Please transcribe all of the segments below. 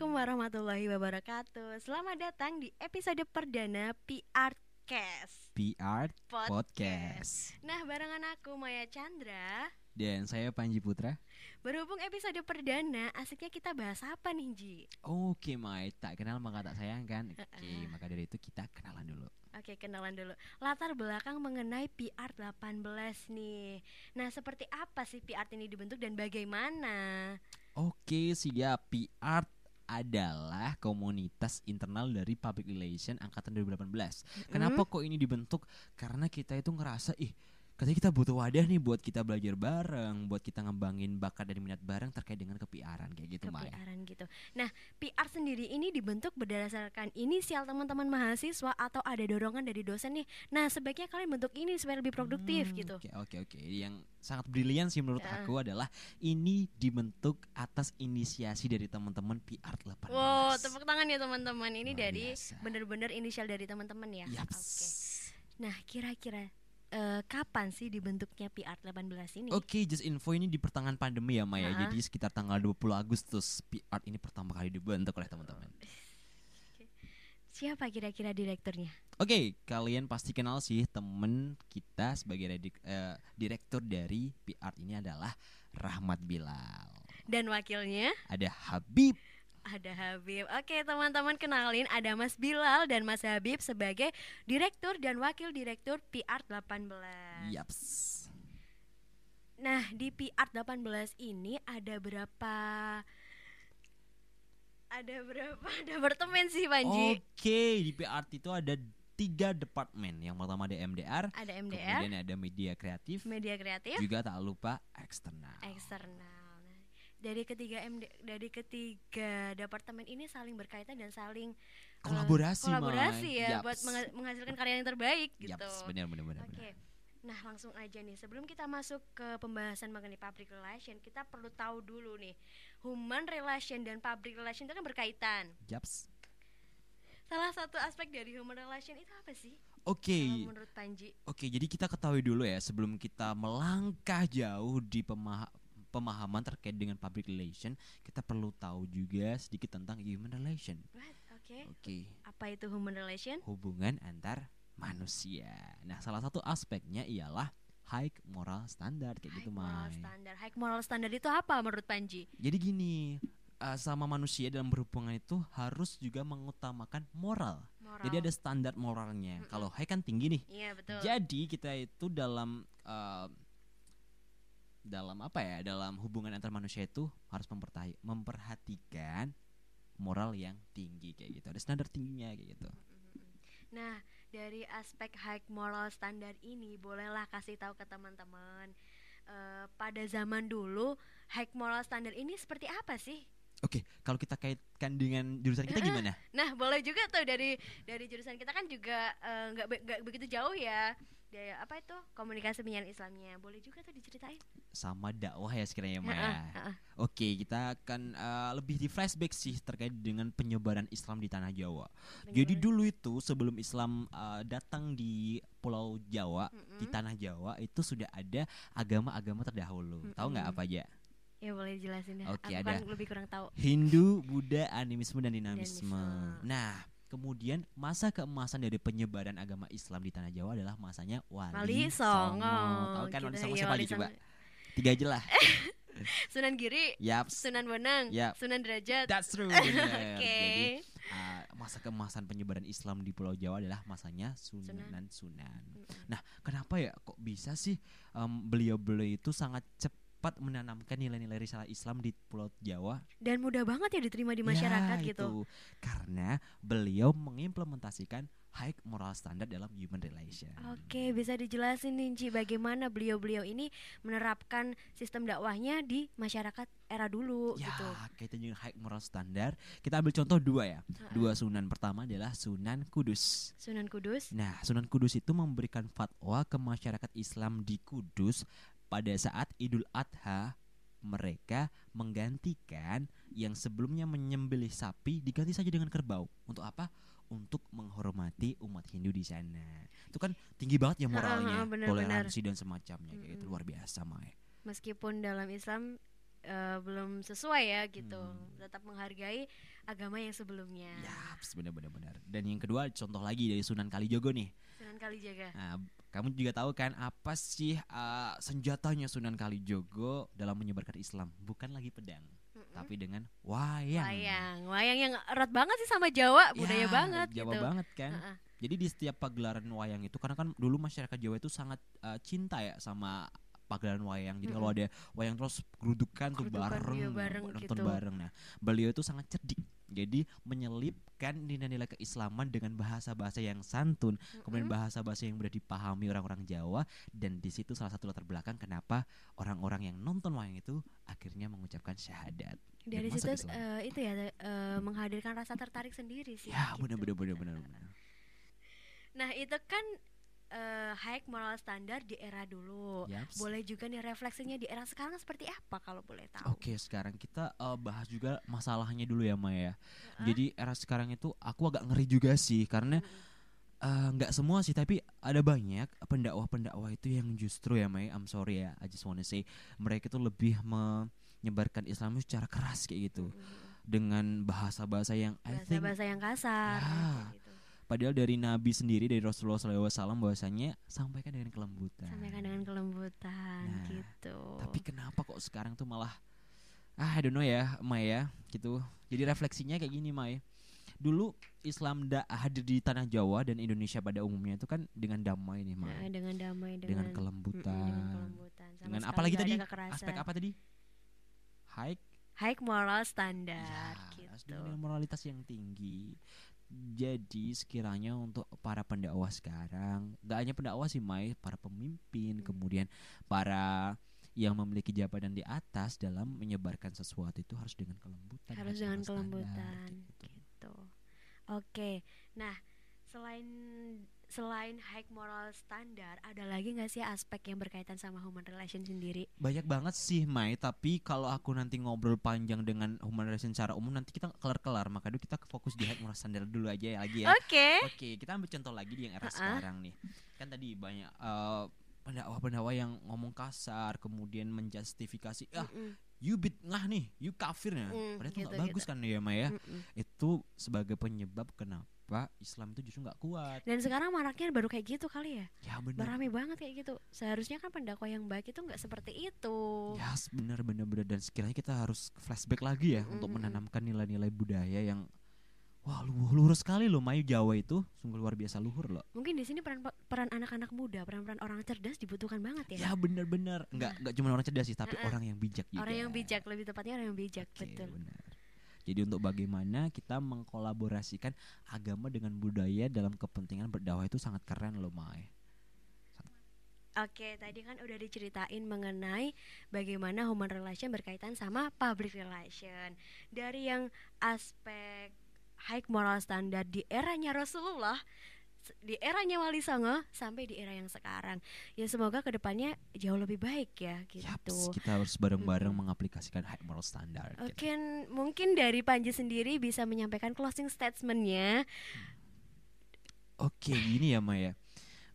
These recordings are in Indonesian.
Assalamualaikum warahmatullahi wabarakatuh. Selamat datang di episode perdana PR Cast. PR Podcast. Podcast. Nah, barengan aku Maya Chandra. Dan saya Panji Putra. Berhubung episode perdana, asiknya kita bahas apa nih, Ji? Oke, Mai, tak kenal maka tak sayang kan? Oke, maka dari itu kita kenalan dulu. Oke, kenalan dulu. Latar belakang mengenai PR 18 nih. Nah, seperti apa sih PR ini dibentuk dan bagaimana? Oke, siap. PR adalah komunitas internal dari Public Relation angkatan 2018. Kenapa kok ini dibentuk? Karena kita itu ngerasa ih katanya kita butuh wadah nih buat kita belajar bareng, buat kita ngembangin bakat dan minat bareng terkait dengan kepiaran kayak gitu, Mai. kepiaran gitu. Nah, PR sendiri ini dibentuk berdasarkan inisial teman-teman mahasiswa atau ada dorongan dari dosen nih. Nah, sebaiknya kalian bentuk ini supaya lebih produktif Hmm, gitu. Oke oke oke. Yang sangat brilian sih menurut Ya. aku adalah ini dibentuk atas inisiasi dari teman-teman PR 18. Wow, tepuk tangan ya teman-teman. Ini Luar dari biasa. bener-bener inisial dari teman-teman ya. Oke. Nah, kira-kira eh, kapan sih dibentuknya PR 18 ini? Oke, just info ini di pertengahan pandemi ya Maya. Ha-ha. Jadi sekitar tanggal 20 Agustus PR ini pertama kali dibentuk oleh teman-teman. Siapa kira-kira direkturnya? Oke, kalian pasti kenal sih temen kita sebagai redik- eh, direktur dari PR ini adalah Rahmat Bilal. Dan wakilnya Ada Habib ada Habib. Oke, teman-teman kenalin ada Mas Bilal dan Mas Habib sebagai direktur dan wakil direktur PR 18. Yaps. Nah, di PR 18 ini ada berapa ada berapa departemen sih, Panji? Oke, di PR itu ada tiga departemen. Yang pertama ada MDR, Ada MDR, kemudian ada media kreatif, media kreatif, juga tak lupa eksternal. eksternal. Dari ketiga MD dari ketiga departemen ini saling berkaitan dan saling eh, Kolaborasi, kolaborasi Mai. ya Yaps. buat mengha- menghasilkan karya yang terbaik gitu. Yaps, benar benar benar. Oke. benar. Nah, langsung aja nih. Sebelum kita masuk ke pembahasan mengenai public relation, kita perlu tahu dulu nih. Human relation dan public relation itu kan berkaitan. Yaps. Salah satu aspek dari human relation itu apa sih? Oke. Menurut Panji? Oke, jadi kita ketahui dulu ya sebelum kita melangkah jauh di pemaha- pemahaman terkait dengan public relation, kita perlu tahu juga sedikit tentang human relation. Oke. Oke, Apa itu human relation? hubungan antar manusia. Nah, salah satu aspeknya ialah high moral standard kayak gitu, High moral Mai. standard. High moral standard itu apa menurut Panji? Jadi gini, uh, sama manusia dalam berhubungan itu harus juga mengutamakan moral. Moral. Jadi ada standar moralnya. Kalau high kan tinggi nih. Iya, betul. Jadi kita itu dalam uh, dalam apa ya? Dalam hubungan antar manusia itu harus memperhatikan moral yang tinggi kayak gitu. Ada standar tingginya kayak gitu. Nah, dari aspek high moral standard ini bolehlah kasih tahu ke teman-teman eh, pada zaman dulu high moral standard ini seperti apa sih? Oke, kalau kita kaitkan dengan jurusan kita gimana? Nah, boleh juga tuh dari dari jurusan kita kan juga eh, nggak be- nggak begitu jauh ya. Dari apa itu komunikasi penyiaran Islamnya. Boleh juga tuh diceritain. Sama dakwah ya sekiranya Maya. Heeh, heeh. Oke, kita akan uh, lebih di flashback sih terkait dengan penyebaran Islam di tanah Jawa. Jadi dulu itu sebelum Islam uh, datang di Pulau Jawa, di tanah Jawa itu sudah ada agama-agama terdahulu. Tahu nggak apa aja? Ya boleh jelasin deh. Oke, Aku ada. kan lebih kurang tahu. Hindu, Buddha, animisme dan dinamisme. Dinamisme. Nah, kemudian masa keemasan dari penyebaran agama Islam di tanah Jawa adalah masanya Wali, Wali Songo. Tahu kan Wali Songo iya, siapa aja coba? Songo. Tiga aja lah. Sunan Giri, Yaps. Sunan Bonang, Yap. Sunan Derajat. That's true. Oke. bener. Jadi uh, masa keemasan penyebaran Islam di Pulau Jawa adalah masanya Sunan Sunan. Nah, kenapa ya kok bisa sih em, beliau-beliau itu sangat cepat menanamkan nilai-nilai risalah Islam di Pulau Jawa? Dan mudah banget ya diterima di masyarakat Ya, gitu. itu. Karena beliau mengimplementasikan high moral standard dalam human relation. Oke, bisa dijelasin nih Ci bagaimana beliau-beliau ini menerapkan sistem dakwahnya di masyarakat era dulu Ya, gitu. kaitan dengan high moral standard, kita ambil contoh dua ya. Dua sunan pertama adalah Sunan Kudus. Sunan Kudus. Nah, Sunan Kudus itu memberikan fatwa ke masyarakat Islam di Kudus pada saat Idul Adha mereka menggantikan yang sebelumnya menyembelih sapi diganti saja dengan kerbau. Untuk apa? Untuk menghormati umat Hindu di sana. Itu kan tinggi banget ya moralnya, ha, benar-benar. toleransi dan semacamnya kayak gitu luar biasa, Mai. Meskipun dalam Islam eh, belum sesuai ya gitu. Hmm. Tetap menghargai agama yang sebelumnya. Ya, benar-benar benar. Dan yang kedua contoh lagi dari Sunan Kalijogo nih. Sunan Kalijaga. Nah, kamu juga tahu kan apa sih uh, senjatanya Sunan Kalijogo dalam menyebarkan Islam? Bukan lagi pedang, Mm-mm. tapi dengan wayang. Wayang, wayang yang erat banget sih sama Jawa, budaya Ya, banget Jawa gitu. banget kan. Heeh. Jadi di setiap pagelaran wayang itu karena kan dulu masyarakat Jawa itu sangat uh, cinta ya sama pagelaran wayang. Jadi kalau ada wayang terus gerudukan tuh bareng, iya, bareng nonton gitu. bareng. Nah, beliau itu sangat cerdik. Jadi menyelipkan nilai-nilai keislaman dengan bahasa-bahasa yang santun, kemudian Mm-mm. bahasa-bahasa yang mudah dipahami orang-orang Jawa dan di situ salah satu latar belakang kenapa orang-orang yang nonton wayang itu akhirnya mengucapkan syahadat. Dari situ Islam. eh, itu ya eh, menghadirkan rasa tertarik sendiri sih. Ya, gitu. benar-benar benar-benar. benar. Nah, itu kan eh, high moral standar di era dulu. Yaps. Boleh juga nih refleksinya di era sekarang seperti apa kalau boleh tahu? Oke, sekarang kita eh, bahas juga masalahnya dulu ya, Maya. Heeh. Jadi era sekarang itu aku agak ngeri juga sih karena eh, nggak semua sih, tapi ada banyak pendakwah-pendakwah itu yang justru ya, Maya. I'm sorry ya, I just wanna say mereka itu lebih menyebarkan Islam secara keras kayak gitu dengan bahasa-bahasa yang bahasa-bahasa yang kasar Ya. Padahal dari Nabi sendiri dari Rasulullah SAW bahwasanya sampaikan dengan kelembutan. Sampaikan dengan kelembutan Nah, gitu. Tapi kenapa kok sekarang tuh malah ah I don't know ya Maya gitu. Jadi refleksinya kayak gini Maya. Dulu Islam da hadir di tanah Jawa dan Indonesia pada umumnya itu kan dengan damai nih Nah, Maya. dengan damai Dengan dengan kelembutan. Dengan kelembutan. Sama Dengan sekali apa lagi nggak tadi? Aspek apa tadi? High High moral standar Ya, gitu. dengan moralitas yang tinggi. Jadi sekiranya untuk para pendakwah sekarang, nggak hanya pendakwah sih, Mai, para pemimpin, Hmm. kemudian para yang memiliki jabatan di atas dalam menyebarkan sesuatu itu harus dengan kelembutan. Harus dengan kelembutan gitu. gitu. Oke. Nah, selain selain high moral standar, ada lagi nggak sih aspek yang berkaitan sama human relation sendiri? Banyak banget sih, Mai. Tapi kalau aku nanti ngobrol panjang dengan human relation secara umum, nanti kita kelar-kelar. Maka dulu kita fokus di high moral standard dulu aja ya lagi ya. Oke. Oke, kita ambil contoh lagi di yang era Ha-ha. sekarang nih. Kan tadi banyak eh, pendakwa-pendakwa yang ngomong kasar, kemudian menjustifikasi, ah Mm-mm, you bid'ah nih, you kafir ya. Mm, Padahal itu gitu, bagus kan ya Maya. mm-mm. Itu sebagai penyebab kenapa Islam itu justru nggak kuat. Dan sekarang maraknya baru kayak gitu kali ya. Ya benar. Berame banget kayak gitu. Seharusnya kan pendakwa yang baik itu nggak seperti itu. Ya benar benar benar dan sekiranya kita harus flashback lagi ya untuk Mm-mm. menanamkan nilai-nilai budaya yang wah luhur, luhur sekali loh Mayu Jawa itu sungguh luar biasa luhur loh. Mungkin di sini peran peran anak-anak muda, peran-peran orang cerdas dibutuhkan banget ya. Ya benar-benar nggak nggak cuma orang cerdas sih tapi Uh-uh. orang yang bijak juga. Orang yang bijak, lebih tepatnya orang yang bijak, Oke, betul. benar. Jadi untuk bagaimana kita mengkolaborasikan agama dengan budaya dalam kepentingan berdakwah itu sangat keren loh, Mai. Oke, tadi kan udah diceritain mengenai bagaimana human relation berkaitan sama public relation. Dari yang aspek high moral standard di eranya Rasulullah, di eranya Wali Songo sampai di era yang sekarang. Ya semoga ke depannya jauh lebih baik ya gitu. Yaps, kita harus bareng-bareng Mm-mm. mengaplikasikan high moral standard. gitu. Oke, mungkin dari Panji sendiri bisa menyampaikan closing statementnya. Oke, gini ya Maya.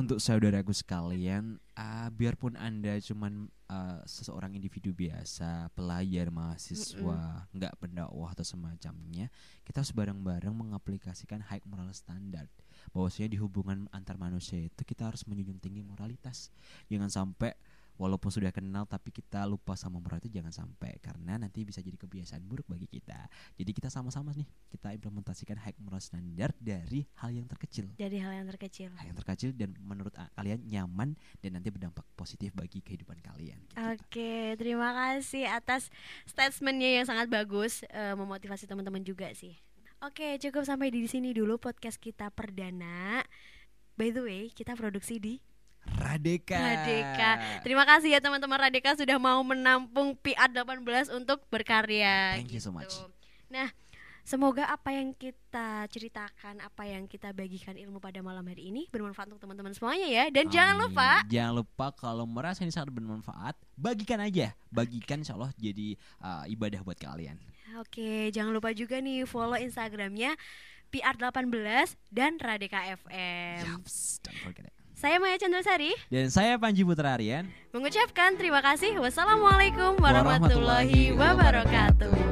Untuk saudaraku sekalian, ah, biarpun anda cuman ah, seseorang individu biasa, pelajar, mahasiswa, nggak pendakwah atau semacamnya, kita harus bareng-bareng mengaplikasikan high moral standard. Bahwasanya di hubungan antar manusia itu kita harus menjunjung tinggi moralitas. Jangan sampai walaupun sudah kenal tapi kita lupa sama moral itu jangan sampai karena nanti bisa jadi kebiasaan buruk bagi kita. Jadi kita sama-sama nih kita implementasikan high moral standard dari hal yang terkecil Dari hal yang terkecil. hal yang terkecil dan menurut kalian nyaman dan nanti berdampak positif bagi kehidupan kalian. gitu. Oke, terima kasih atas statementnya yang sangat bagus, eh, memotivasi teman-teman juga sih. Oke, cukup sampai di sini dulu podcast kita perdana. By the way, kita produksi di Radeka. Radeka. Terima kasih ya teman-teman Radeka sudah mau menampung PR 18 untuk berkarya. Thank you so gitu. much. Nah, semoga apa yang kita ceritakan, apa yang kita bagikan ilmu pada malam hari ini bermanfaat untuk teman-teman semuanya ya. Dan jangan Amin. lupa jangan lupa kalau merasa ini sangat bermanfaat, bagikan aja. Bagikan insya Allah jadi uh, ibadah buat kalian. Oke, jangan lupa juga nih follow Instagramnya PR18 dan Radeka FM. Yaps, don't forget it. Saya Maya Chandrasari Dan saya Panji Putra Aryan. mengucapkan terima kasih. Wassalamualaikum warahmatullahi Warahmatullahi wabarakatuh.